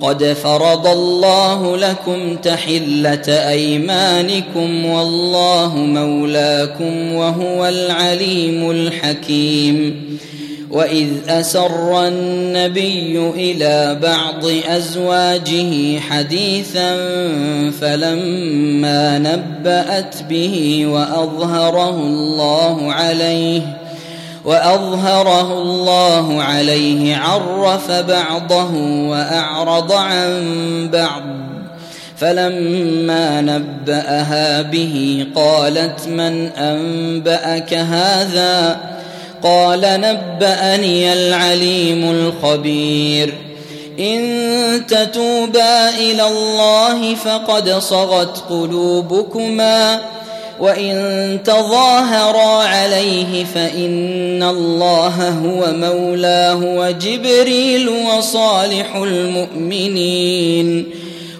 قد فرض الله لكم تحلة أيمانكم والله مولاكم وهو العليم الحكيم. وإذ أسر النبي إلى بعض أزواجه حديثا فلما نبأت به وأظهره الله عليه وأظهره الله عليه عرف بعضه وأعرض عن بعض. فلما نبأها به قالت من أنبأك هذا؟ قال نبأني العليم الخبير. إن تتوبا إلى الله فقد صغت قلوبكما. وان تظاهرا عليه فان الله هو مولاه وجبريل وصالح المؤمنين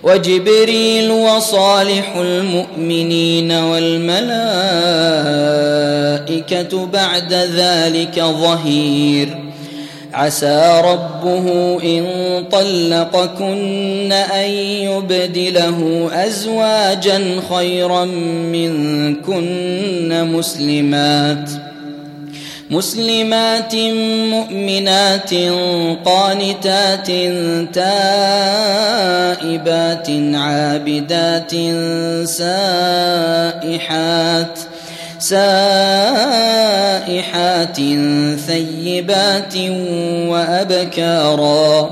وجبريل وصالح المؤمنين والملائكه بعد ذلك ظهير عسى ربه إن طلقكن أن يبدله ازواجا خيرا منكن مسلمات مسلمات مؤمنات قانتات تائبات عابدات سائحات سائحات ثيبات وأبكارا.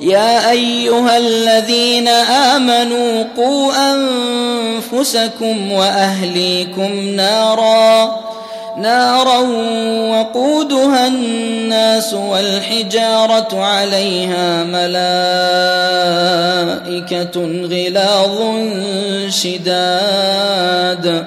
يا أيها الذين آمنوا قوا أنفسكم وأهليكم نارا. نارا وقودها الناس والحجارة عليها ملائكة غلاظ شداد.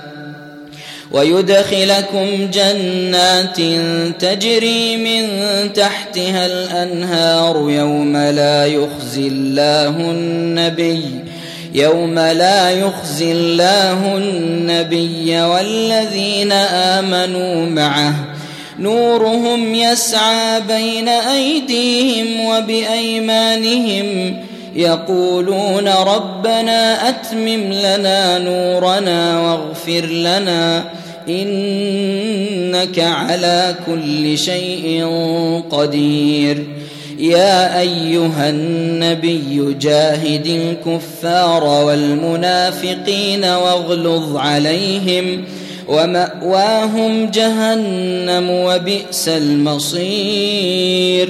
ويدخلكم جنات تجري من تحتها الأنهار يوم لا يخزي الله النبي يوم لا يخزي الله النبي والذين آمنوا معه نورهم يسعى بين أيديهم وبأيمانهم يقولون ربنا أتمم لنا نورنا واغفر لنا إنك على كل شيء قدير. يا أيها النبي جاهد الكفار والمنافقين واغلظ عليهم ومأواهم جهنم وبئس المصير.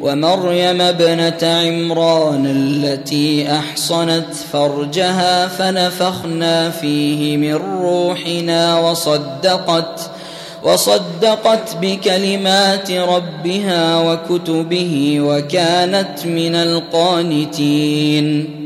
ومريم ابنة عمران التي أحصنت فرجها فنفخنا فيه من روحنا وصدقت وصدقت بكلمات ربها وكتبه وكانت من القانتين.